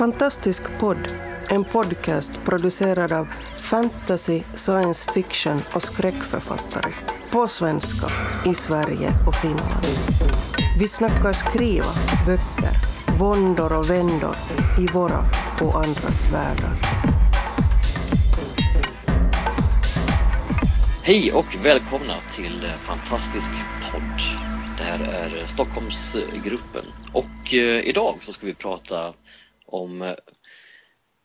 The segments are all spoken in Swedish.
Fantastisk podd, en podcast producerad av fantasy, science fiction och skräckförfattare. På svenska, i Sverige och Finland. Vi snackar skriva, böcker, våndor och vändor i våra och andras världar. Hej och välkomna till eh, Fantastisk podd. Det här är Stockholmsgruppen och eh, idag så ska vi prata om eh,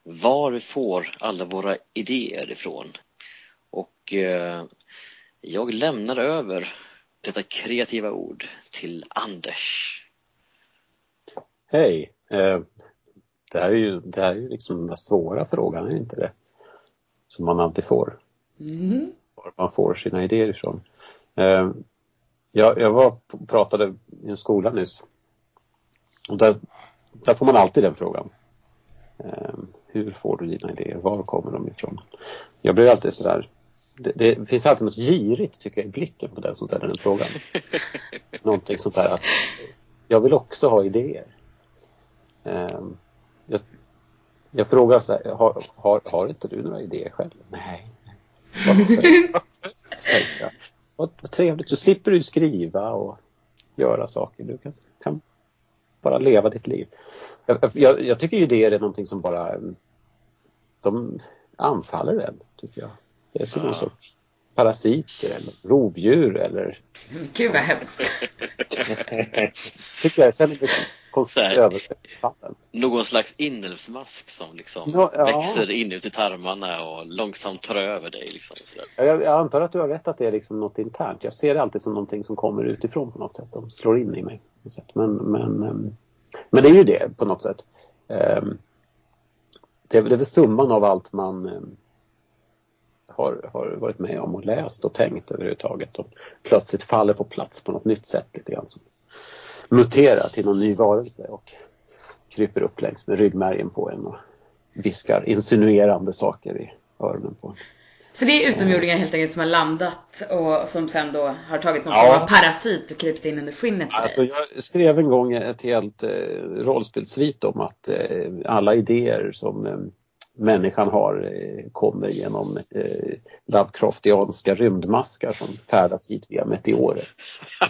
var vi får alla våra idéer ifrån. Och eh, jag lämnar över detta kreativa ord till Anders. Hej! Eh, det här är ju, det här är ju liksom den svåra frågan, är inte det? Som man alltid får. Mm. Var man får sina idéer ifrån. Jag, jag var pratade i en skola nyss. Och där, där får man alltid den frågan. Eh, hur får du dina idéer? Var kommer de ifrån? Jag blir alltid sådär det, det finns alltid något girigt tycker jag i blicken på den som ställer den frågan. Någonting sånt där att jag vill också ha idéer. Um, jag, jag frågar så här, har, har, har inte du några idéer själv? Nej. Vad, vad, trevligt, så slipper du skriva och göra saker. Du kan bara leva ditt liv. Jag, jag, jag tycker idéer är någonting som bara de anfaller en, tycker jag. Det är som någon sorts parasiter eller rovdjur eller... Gud vad hemskt. tycker jag känner mig konstigt överfallen. Någon slags inälvsmask som liksom Ja, ja. växer inuti tarmarna och långsamt tar över dig. Liksom. Jag, jag antar att du har rätt att det är liksom något internt. Jag ser det alltid som någonting som kommer utifrån på något sätt, som slår in i mig på sätt. Men, men, ehm, men det är ju det på något sätt. Ehm, det är, det är väl summan av allt man ehm, har, har varit med om och läst och tänkt överhuvudtaget och plötsligt faller på plats på något nytt sätt lite grann. Som muterar till någon ny varelse och kryper upp längs med ryggmärgen på en och viskar insinuerande saker i öronen på en. Så det är utomjordingar helt enkelt som har landat och som sen då har tagit någon Ja. form av parasit och krypit in under skinnet på Alltså dig. jag skrev en gång ett helt eh, rollspelssvit om att eh, alla idéer som eh, människan har eh, kommer genom eh, Lovecraftianska rymdmaskar som färdas hit via meteorer.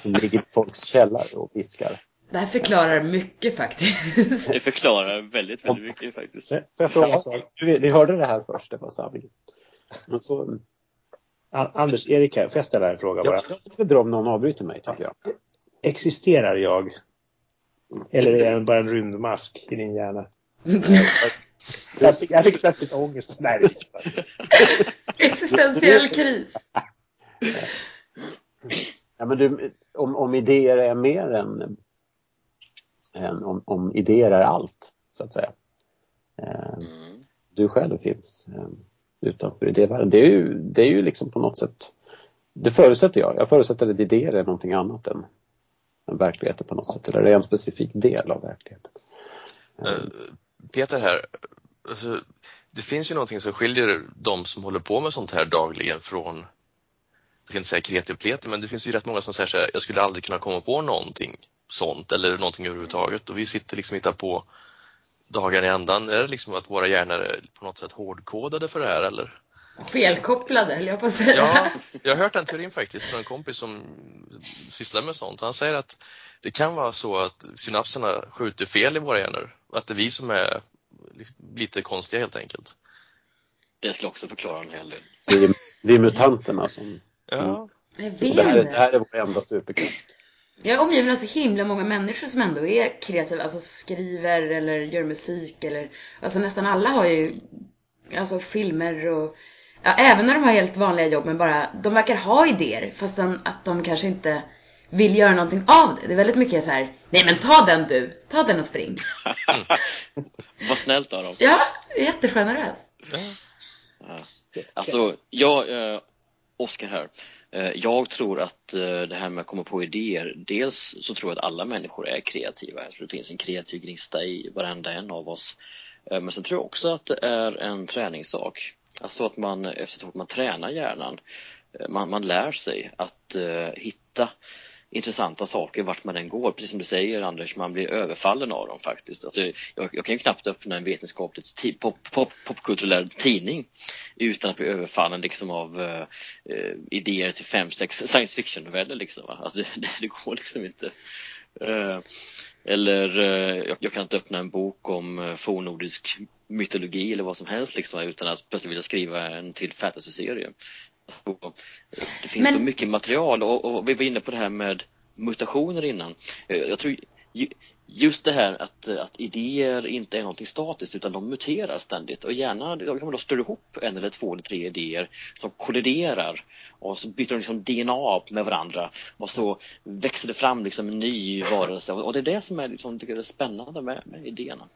Som ligger i folks källare och viskar. Det här förklarar mycket faktiskt. Det förklarar väldigt, väldigt mycket faktiskt. Sak? Ni, ni hörde det här först, det var sanningen. Men så, An- Anders, Erik här, får jag ställa en fråga bara? jag jag bra om någon avbryter mig tycker jag. Existerar jag? Eller är jag bara en rymdmask i din hjärna? Jag fick, jag fick plötsligt ångest. Nej. Existentiell kris. Ja, men du, om, om idéer är mer än, än om, om idéer är allt, så att säga. Eh, Mm. du själv finns eh, utanför idévärlden. Det är, ju, det är ju liksom på något sätt, det förutsätter jag. Jag förutsätter att idéer är någonting annat än, än verkligheten på något sätt. Eller det är en specifik del av verkligheten. Eh, Peter här, alltså, det finns ju någonting som skiljer de som håller på med sånt här dagligen från, jag ska inte säga kreti och pleti, men det finns ju rätt många som säger så här, jag skulle aldrig kunna komma på någonting sånt eller någonting överhuvudtaget och vi sitter liksom och hittar på dagar i ändan. Är det liksom att våra hjärnor är på något sätt hårdkodade för det här eller? Felkopplade, höll jag på att säga. Ja, jag har hört den teorin faktiskt från en kompis som sysslar med sånt. Han säger att det kan vara så att synapserna skjuter fel i våra hjärnor. Att det är vi som är lite konstiga helt enkelt. Det skulle också förklara en hel del. Det är, det är mutanterna som... Ja, Jag Det här, det här är vår enda superkraft. Jag är omgiven av så himla många människor som ändå är kreativa, alltså skriver eller gör musik eller, alltså nästan alla har ju, alltså filmer och, ja, även när de har helt vanliga jobb men bara, de verkar ha idéer fastän att de kanske inte vill göra någonting av det. Det är väldigt mycket så här, nej men ta den du, ta den och spring. Vad snällt av dem. Ja, jättegeneröst. ja. Alltså, jag, eh, Oskar här. Eh, jag tror att eh, det här med att komma på idéer, dels så tror jag att alla människor är kreativa. Jag tror det finns en kreativ gnista i varenda en av oss. Eh, men sen tror jag också att det är en träningssak. Alltså att man, efter ett tag, man tränar hjärnan. Man, man lär sig att hitta intressanta saker vart man än går. Precis som du säger Anders, man blir överfallen av dem faktiskt. Alltså, jag, jag kan ju knappt öppna en vetenskaplig pop, pop, popkulturell tidning utan att bli överfallen liksom av uh, idéer till fem, sex science fiction-noveller. Liksom, alltså, det, det, det, går liksom inte. Uh, eller uh, jag, kan inte öppna en bok om fornnordisk mytologi eller vad som helst liksom, utan att plötsligt vilja skriva en till fantasy-serie. Det finns Men... så mycket material och, och, vi var inne på det här med mutationer innan. Jag tror just det här att, att idéer inte är någonting statiskt utan de muterar ständigt och gärna kan man då störa ihop en eller två eller tre idéer som kolliderar och så byter de liksom DNA med varandra och så växer det fram liksom en ny varelse och det är det som är liksom, tycker är spännande med, med idéerna.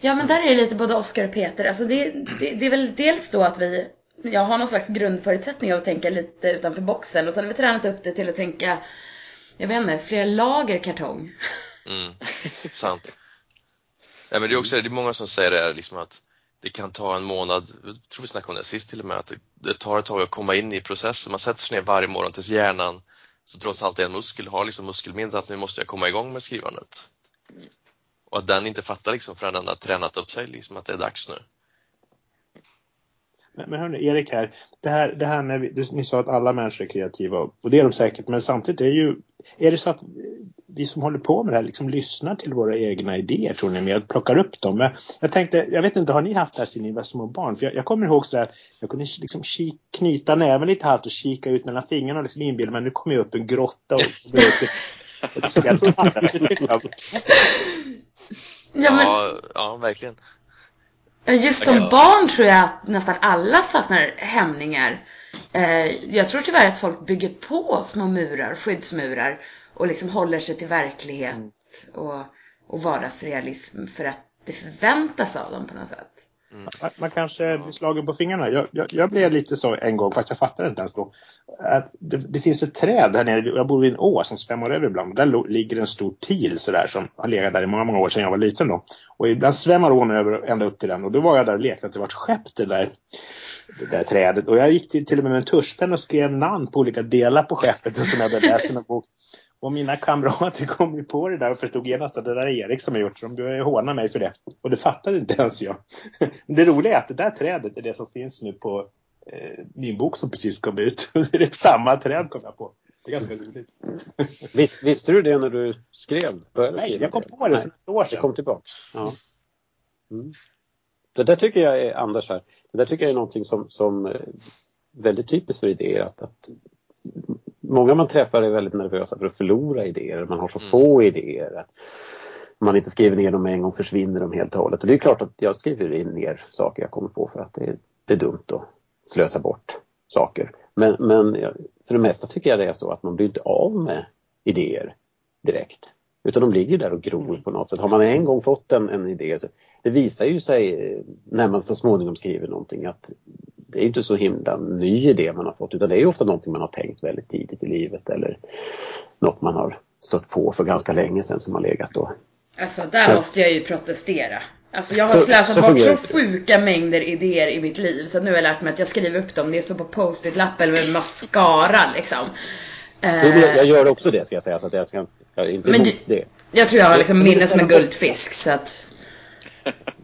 Ja men där är det lite både Oskar och Peter, alltså det, det, det är väl dels då att vi jag har någon slags grundförutsättning av att tänka lite utanför boxen och sen har vi tränat upp det till att tänka, jag vet inte, flera lager kartong. Mm, sant. Nej, men det är också det är många som säger det här, liksom att det kan ta en månad, jag tror vi snackade om det sist till och med, att det tar ett tag att komma in i processen. Man sätter sig ner varje morgon tills hjärnan, så trots allt är en muskel, har liksom muskelminnet att nu måste jag komma igång med skrivandet. Och att den inte fattar liksom förrän den har tränat upp sig, liksom att det är dags nu. Men, men hörni, Erik här, det här, det här när vi, ni sa att alla människor är kreativa och det är de säkert, men samtidigt är ju, är det så att vi som håller på med det här liksom lyssnar till våra egna idéer tror ni med, plockar upp dem? Jag, jag tänkte, jag vet inte, har ni haft det här sedan ni var små barn? För jag, jag kommer ihåg sådär, jag kunde liksom kik, knyta näven lite halvt och kika ut mellan fingrarna och liksom inbilla mig, nu kommer jag upp en grotta och, och, och, och, och Ja, ja, verkligen. Just som barn tror jag att nästan alla saknar hämningar. Eh, jag tror tyvärr att folk bygger på små murar, skyddsmurar och liksom håller sig till verklighet och, och vardagsrealism för att det förväntas av dem på något sätt. Mm. Man kanske blir slagen på fingrarna. Jag, jag, jag, blev lite så en gång, fast jag fattade inte ens då. Att det, det finns ett träd här nere, jag bor vid en å som svämmar över ibland. Där ligger en stor pil sådär som har legat där i många, många år sedan jag var liten då. Och ibland svämmar ån över ända upp till den. Och då var jag där och lekte att det var ett skepp det där, det där trädet. Och jag gick till, till och med med en tuschpenna och skrev namn på olika delar på skeppet och som jag hade läst i en bok. Och mina kamrater kom ju på det där och förstod genast att det där är Erik som har gjort det. De började håna mig för det. Och det fattade inte ens jag. Det roliga är att det där trädet är det som finns nu på eh, min bok som precis kom ut. Det är samma träd kom jag på. Det är ganska roligt. Visst, visste du det när du skrev? Nej, jag kom på det för ett år sedan. Det kom tillbaka. Ja. Mm. Det där tycker jag är, Anders här, det där tycker jag är någonting som, som är väldigt typiskt för idéer. Att, att många man träffar är väldigt nervösa för att förlora idéer. Man har så mm. få idéer. Att man inte skriver ner dem en gång försvinner de helt och hållet. Och det är klart att jag skriver ner saker jag kommer på för att det är, det är dumt att slösa bort saker. Men, men för det mesta tycker jag det är så att man blir inte av med idéer direkt. Utan de ligger där och gror mm. på något sätt. Har man en gång fått en, en idé så det visar ju sig när man så småningom skriver någonting att det är inte så himla ny idé man har fått utan det är ofta någonting man har tänkt väldigt tidigt i livet eller något man har stött på för ganska länge sedan som har legat då. Alltså där måste jag ju protestera. Alltså jag har slösat bort så sjuka mängder idéer i mitt liv så nu har jag lärt mig att jag skriver upp dem. Det står på post-it-lapp eller med mascara liksom. Jag, jag gör också det ska jag säga så att jag ska jag är inte Men emot det. Jag tror jag har liksom minne som en guldfisk så att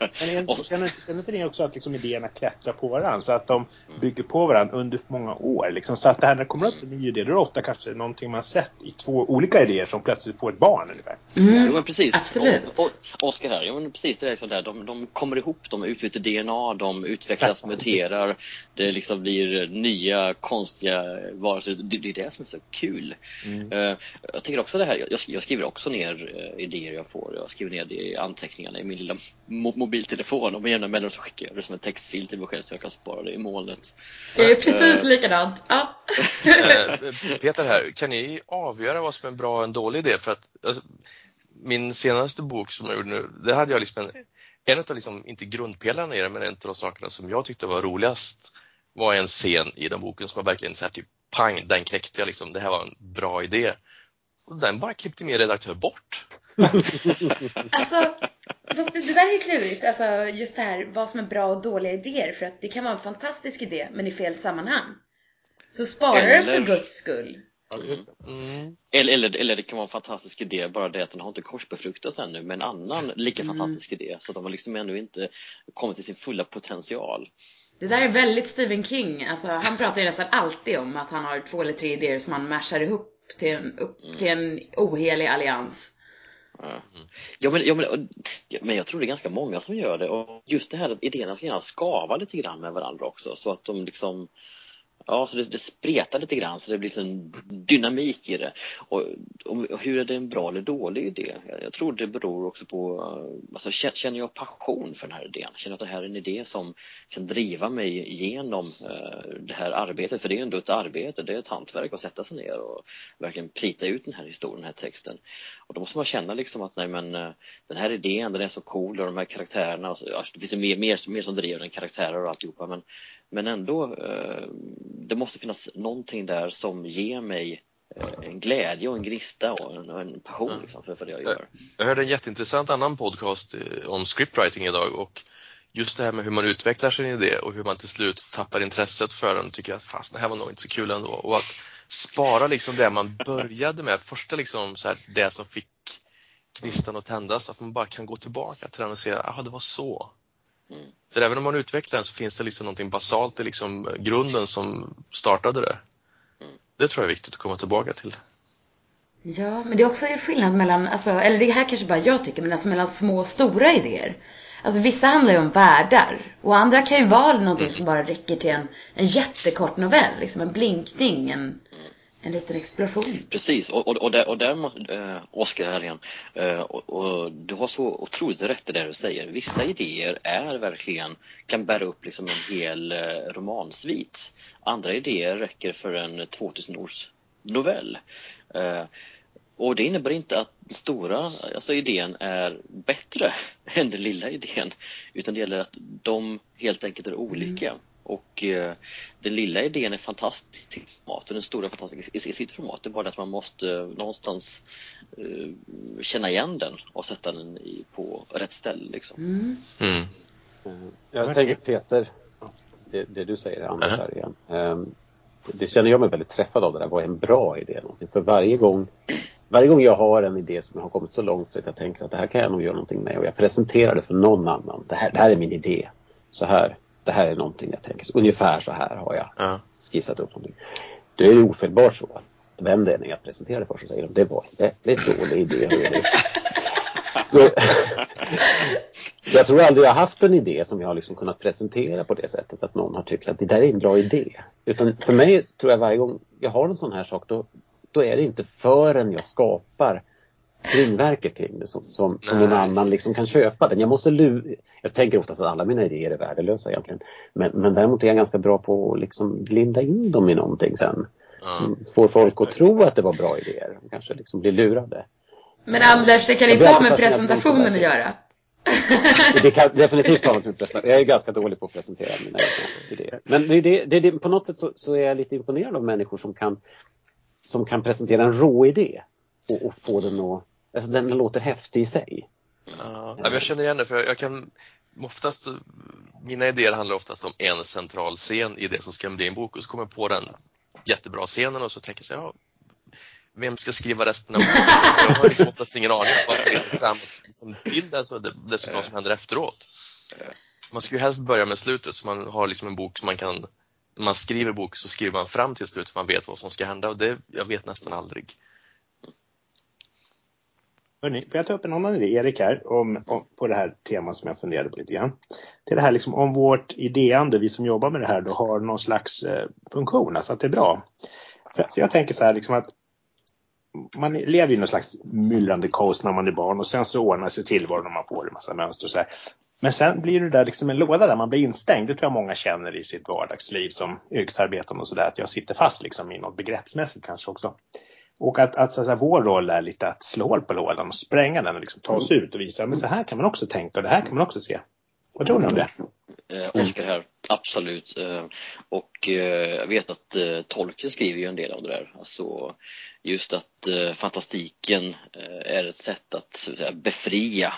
men känner, inte ni också att liksom idéerna klättrar på varandra så att de bygger på varandra under många år? Liksom, så att det här när det kommer upp en ny idé, då är det ofta kanske någonting man sett i två olika idéer som plötsligt får ett barn ungefär. Mm, jo, men precis. Absolut. Och, och, Oskar här, jo, men precis det är liksom där. De, de kommer ihop, de utbyter DNA, de utvecklas, muterar. Det liksom blir nya konstiga varelser. Det, det är det som är så kul. Mm. Uh, jag tänker också det här, jag, jag skriver också ner uh, idéer jag får. Jag skriver ner det i anteckningarna i min lilla mobiltelefon och med jämna mellanrum så skickar jag det som en textfil till mig själv så jag kan spara det i molnet. Det är precis uh, likadant. Ja. Eh, Peter här, kan ni avgöra vad som är en bra och en dålig idé? För att alltså, min senaste bok som jag gjorde nu, det hade jag liksom en, en av, liksom, inte grundpelarna i det, men en av de sakerna som jag tyckte var roligast var en scen i den boken som var verkligen så här typ pang, den kläckte jag liksom, det här var en bra idé. Och den bara klippte min redaktör bort. alltså, fast det, det, där är ju klurigt. Alltså, just det här vad som är bra och dåliga idéer. För att det kan vara en fantastisk idé, men i fel sammanhang. Så spara den för guds skull. Mm. Eller, eller, eller det kan vara en fantastisk idé, bara det att den har inte korsbefruktats ännu med en annan lika mm. fantastisk idé. Så de har liksom ännu inte kommit till sin fulla potential. Det där är väldigt Stephen King. Alltså, han pratar ju nästan alltid om att han har två eller tre idéer som han mashar ihop till en, upp mm. till en ohelig allians. Mm. Ja, men, ja, men, men jag tror det är ganska många som gör det och just det här att idéerna ska gärna skava lite grann med varandra också så att de liksom Ja, så det, det spretar lite grann så det blir en dynamik i det. Och, och, hur är det en bra eller dålig idé? Jag, jag tror det beror också på, eh, alltså, känner jag passion för den här idén? Känner jag att det här är en idé som kan driva mig igenom uh, eh, det här arbetet? För det är ju ändå ett arbete, det är ett hantverk att sätta sig ner och verkligen plita ut den här historien, den här texten. Och då måste man känna liksom att nej men uh, den här idén, den är så cool och de här karaktärerna, och så, ja, det finns mer, mer, mer som driver den, karaktärer och alltihopa men, men ändå uh, det måste finnas någonting där som ger mig eh, en glädje och en gnista och en, en passion mm. liksom, för, för det jag gör. Jag hörde en jätteintressant annan podcast eh, om scriptwriting idag och just det här med hur man utvecklar sin idé och hur man till slut tappar intresset för den tycker jag fast det här var nog inte så kul ändå. Och att spara liksom det man började med, första liksom så här, det som fick gnistan att tändas, så att man bara kan gå tillbaka till den och säga, jaha det var så. Mm. För även om man utvecklar den så finns det liksom någonting basalt i liksom grunden som startade det. Mm. Det tror jag är viktigt att komma tillbaka till. Ja, men det är också en skillnad mellan, alltså, eller det här kanske bara jag tycker, men alltså mellan små och stora idéer. Alltså vissa handlar ju om världar och andra kan ju vara någonting mm. som bara räcker till en, en jättekort novell, liksom en blinkning, en, en liten explosion. Precis, och, och, och där, och där äh, Oskar här igen, äh, och, och, du har så otroligt rätt i det du säger. Vissa idéer är verkligen, kan bära upp liksom en hel äh, romansvit. Andra idéer räcker för en 2000 års novell. Äh, och det innebär inte att den stora alltså idén är bättre än den lilla idén, utan det gäller att de helt enkelt är olika. Mm. Och eh, den lilla idén är fantastisk i format och den stora är fantastisk i, sitt format. Det är bara det att man måste eh, någonstans eh, känna igen den och sätta den i, på rätt ställe. Liksom. Mm. Mm. Eh, jag tänker Peter, det, det du säger Anders här igen. Um, det känner jag mig väldigt träffad av det där. Vad är en bra idé? Någonting? För varje gång, varje gång jag har en idé som har kommit så långt så att jag tänker att det här kan jag nog göra någonting med och jag presenterar det för någon annan. Det här, det här är min idé. Så här det här är någonting jag tänker, ungefär så här har jag ja. skissat upp någonting. Då är det ofelbart så att vem det är när jag presenterar det för så säger de det var en väldigt dålig idé. jag tror aldrig jag haft en idé som jag har liksom kunnat presentera på det sättet att någon har tyckt att det där är en bra idé. Utan för mig tror jag varje gång jag har en sån här sak då, då är det inte förrän jag skapar kringverket kring det som, som, som någon annan liksom kan köpa den. Jag måste lura, jag tänker ofta att alla mina idéer är värdelösa egentligen. Men, men däremot är jag ganska bra på att liksom linda in dem i någonting sen. Som får folk att tro att det var bra idéer. De kanske liksom blir lurade. Men Anders, det kan inte ha med presentationen att göra. Det kan definitivt ha med presentationen Jag är ganska dålig på att presentera mina idéer. Men det, det, det, på något sätt så, så, är jag lite imponerad av människor som kan, som kan presentera en rå idé och, och få den att Alltså den låter häftig i sig. Ja, jag känner igen det för jag, jag kan oftast, mina idéer handlar oftast om en central scen i det som ska bli en bok och så kommer jag på den jättebra scenen och så tänker jag ja, vem ska skriva resten av boken? Jag har liksom oftast ingen aning om vad som leder fram liksom, till det, så det, dessutom vad som händer efteråt. Man ska ju helst börja med slutet så man har liksom en bok som man kan, när man skriver bok så skriver man fram till slutet för man vet vad som ska hända och det, jag vet nästan aldrig. Hörrni, får jag ta upp en annan idé, Erik, här, om, om, på det här temat som jag funderade på lite grann. Det är det här liksom om vårt idéande, vi som jobbar med det här, då har någon slags eh, funktion, alltså att det är bra. För, för jag tänker så här liksom att man lever i någon slags myllrande kaos när man är barn och sen så ordnar sig tillvaron och man får en massa mönster och så här. Men sen blir det där liksom en låda där man blir instängd. Det tror jag många känner i sitt vardagsliv som yrkesarbetande och sådär. Att jag sitter fast liksom i något begreppsmässigt kanske också. Och att, att, så att säga, vår roll är lite att slå på lådan och spränga den och liksom ta oss ut och visa men så här kan man också tänka och det här kan man också se. Vad tror ni om det? Eh, Oskar här, absolut. Eh, och eh, jag vet att eh, Tolkien skriver ju en del av det där. Alltså just att eh, fantastiken eh, är ett sätt att, så att säga, befria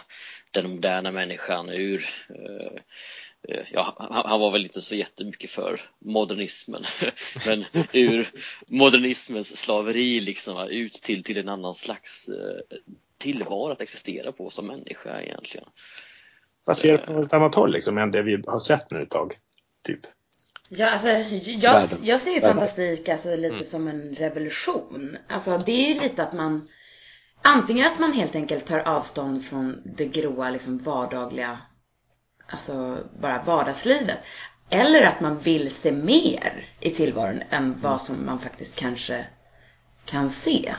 den moderna människan ur eh, ja, han, han var väl inte så jättemycket för modernismen, men ur modernismens slaveri liksom ut till, till en annan slags eh, tillvaro att existera på som människa egentligen. Vad ser du från ett annat håll liksom, än det vi har sett nu ett tag? Typ. Ja, alltså, jag, jag ser ju fantastik alltså, lite mm. som en revolution. Alltså, det är ju lite att man Antingen att man helt enkelt tar avstånd från det gråa, liksom vardagliga, alltså bara vardagslivet. Eller att man vill se mer i tillvaron än vad som man faktiskt kanske kan se.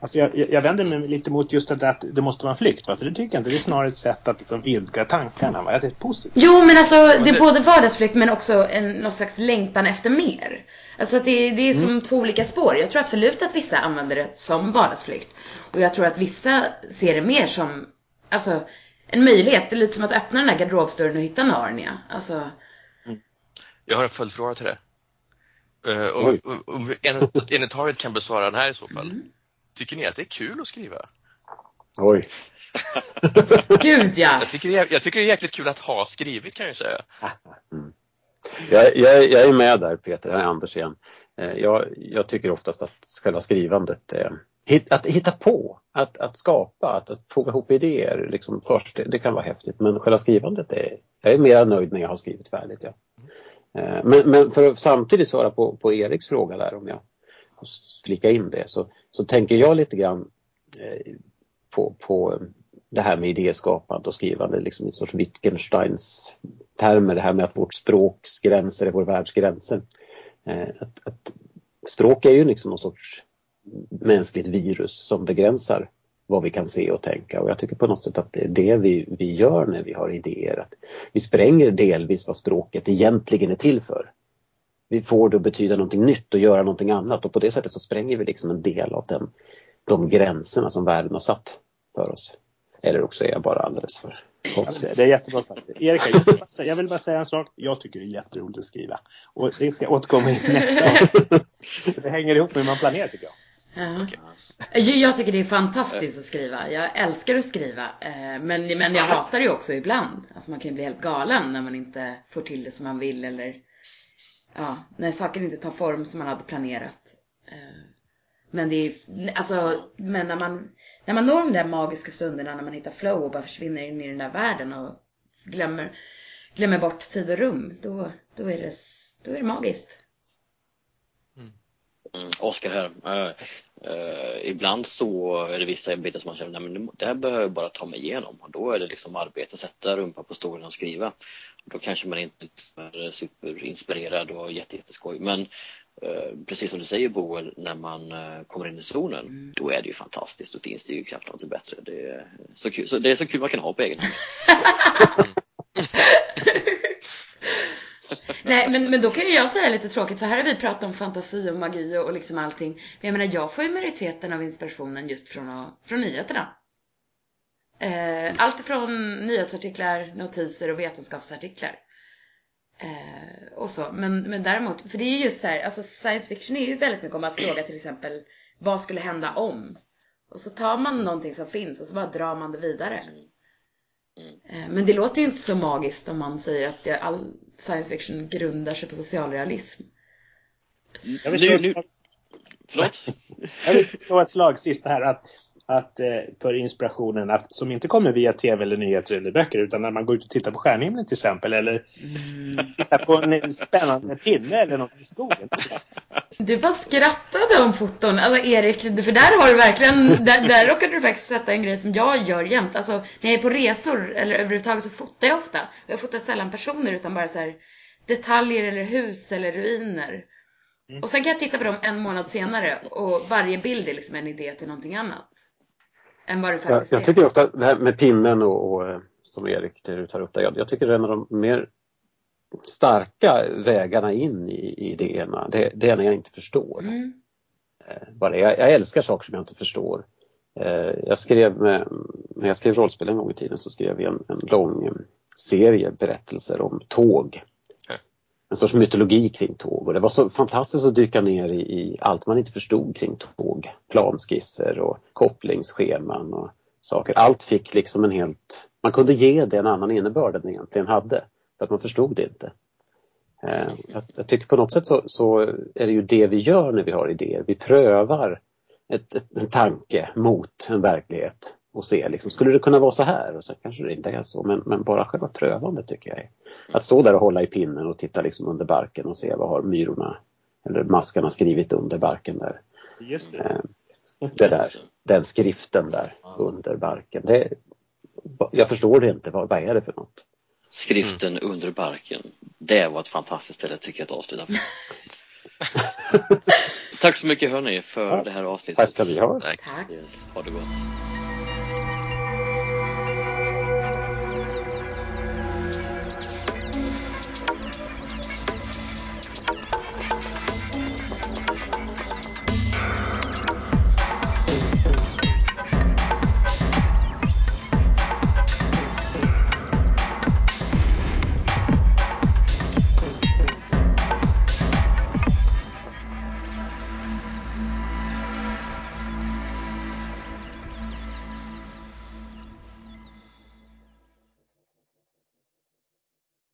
Alltså jag, jag vänder mig lite mot just det där att det måste vara en flykt. För det tycker jag inte. Det är snarare ett sätt att liksom vidga tankarna. Va? Det är positivt. Jo, men alltså det är både vardagsflykt men också en, någon slags längtan efter mer. Alltså att det, det är som mm. två olika spår. Jag tror absolut att vissa använder det som vardagsflykt. Och jag tror att vissa ser det mer som, alltså en möjlighet. Det är lite som att öppna den där garderobsdörren och hitta Narnia. Alltså... Mm. Jag har en följdfråga till det. Uh, om, om, om Enetaget kan besvara den här i så fall. Mm. Tycker ni att det är kul att skriva? Oj. Gud ja! Jag tycker, jag, jag tycker det är jäkligt kul att ha skrivit kan jag säga. Mm. Jag, jag, jag, är med där Peter, jag är Anders igen. Eh, jag, jag tycker oftast att själva skrivandet är att hitta på, att, att skapa, att, att foga ihop idéer liksom först, det kan vara häftigt. Men själva skrivandet är, jag är mer nöjd när jag har skrivit färdigt. Ja. Eh, men, men för att samtidigt svara på, på Eriks fråga där om jag får flika in det så, så tänker jag lite grann eh, på, på det här med idéskapande och skrivande, liksom i sorts Wittgensteins termer, det här med att vårt språks gränser är vår världs gränser. Eh, att, att, språk är ju liksom någon sorts mänskligt virus som begränsar vad vi kan se och tänka och jag tycker på något sätt att det är det vi, vi gör när vi har idéer. Att vi spränger delvis vad språket egentligen är till för vi får det att betyda någonting nytt och göra någonting annat och på det sättet så spränger vi liksom en del av den, de gränserna som världen har satt för oss. Eller också är jag bara alldeles för konstig. det är jättebra sagt. Erika, jag, jag vill bara säga en sak. Jag tycker det är jätteroligt att skriva. Och det ska jag återkomma i nästa gång. Det hänger ihop med hur man planerar tycker jag. Ja. Jag tycker det är fantastiskt att skriva. Jag älskar att skriva. Eh, men, men jag hatar det också ibland. Alltså man kan ju bli helt galen när man inte får till det som man vill eller ja, när saker inte tar form som man hade planerat. Eh, men det är, alltså, men när man, när man når de där magiska stunderna när man hittar flow och bara försvinner in i den där världen och glömmer, glömmer bort tid och rum, då, då, är, det, då är det magiskt. Mm. mm Oskar här. Uh, uh, ibland så är det vissa bitar som man känner, nej men det här behöver jag bara ta mig igenom. Och då är det liksom arbete, sätta rumpa på stolen och skriva. Då kanske man inte är superinspirerad och jätteskoj. Men eh, precis som du säger Boel, när man eh, kommer in i zonen, mm. då är det ju fantastiskt. Då finns det ju knappt något bättre. Det är så kul, så det är så kul man kan ha på egen hand. Nej, men, men då kan ju jag säga lite tråkigt, för här har vi pratat om fantasi och magi och, liksom allting. Men jag menar, jag får ju majoriteten av inspirationen just från, från nyheterna. Eh, allt från nyhetsartiklar, notiser och vetenskapsartiklar. Eh, och så. Men, men däremot, för det är ju just så här, alltså science fiction är ju väldigt mycket om att fråga till exempel vad skulle hända om? Och så tar man någonting som finns och så bara drar man det vidare. Eh, men det låter ju inte så magiskt om man säger att det, all science fiction grundar sig på socialrealism. Jag vill slå, nu, nu. Förlåt? Jag vill slå ett slag sist här att att, eh, för inspirationen att, som inte kommer via tv eller nyheter eller böcker utan när man går ut och tittar på stjärnhimlen till exempel eller mm. tittar på en spännande pinne eller något i skogen. Du bara skrattade om foton. Alltså Erik, för där har du verkligen, där, där råkade du faktiskt sätta en grej som jag gör jämt. Alltså när jag är på resor eller överhuvudtaget så fotar jag ofta. Jag fotar sällan personer utan bara så här, detaljer eller hus eller ruiner. Mm. Och sen kan jag titta på dem en månad senare och varje bild är liksom en idé till någonting annat än vad det faktiskt jag, jag tycker ofta det här med pinnen och, och eh, som Erik du tar upp där, jag, jag tycker det är en av de mer starka vägarna in i, i idéerna, det, det är när jag inte förstår. Mm. Eh, jag, jag, älskar saker som jag inte förstår. Eh, jag skrev, när jag skrev rollspel en gång i tiden så skrev jag en, en lång serie berättelser om tåg en sorts mytologi kring tåg och det var så fantastiskt att dyka ner i, i allt man inte förstod kring tåg. Planskisser och kopplingsscheman och saker. Allt fick liksom en helt... Man kunde ge det en annan innebörd än det egentligen hade. För att man förstod det inte. Eh, jag, jag tycker på något sätt så, så, är det ju det vi gör när vi har idéer. Vi prövar ett, ett, en tanke mot en verklighet och ser liksom, skulle det kunna vara så här? Och så kanske det inte är så, men, men bara själva prövandet tycker jag är. Att stå där och hålla i pinnen och titta liksom under barken och se vad har myrorna eller maskarna skrivit under barken där. Just det. Eh, det där, den skriften där under barken. Det, jag förstår det inte, vad, vad är det för något? Skriften mm. under barken. Det var ett fantastiskt ställe tycker jag att avsluta Tack så mycket hörni för ja. det här avsnittet. Tack ska ni ha. Tack. Yes, ha det gott.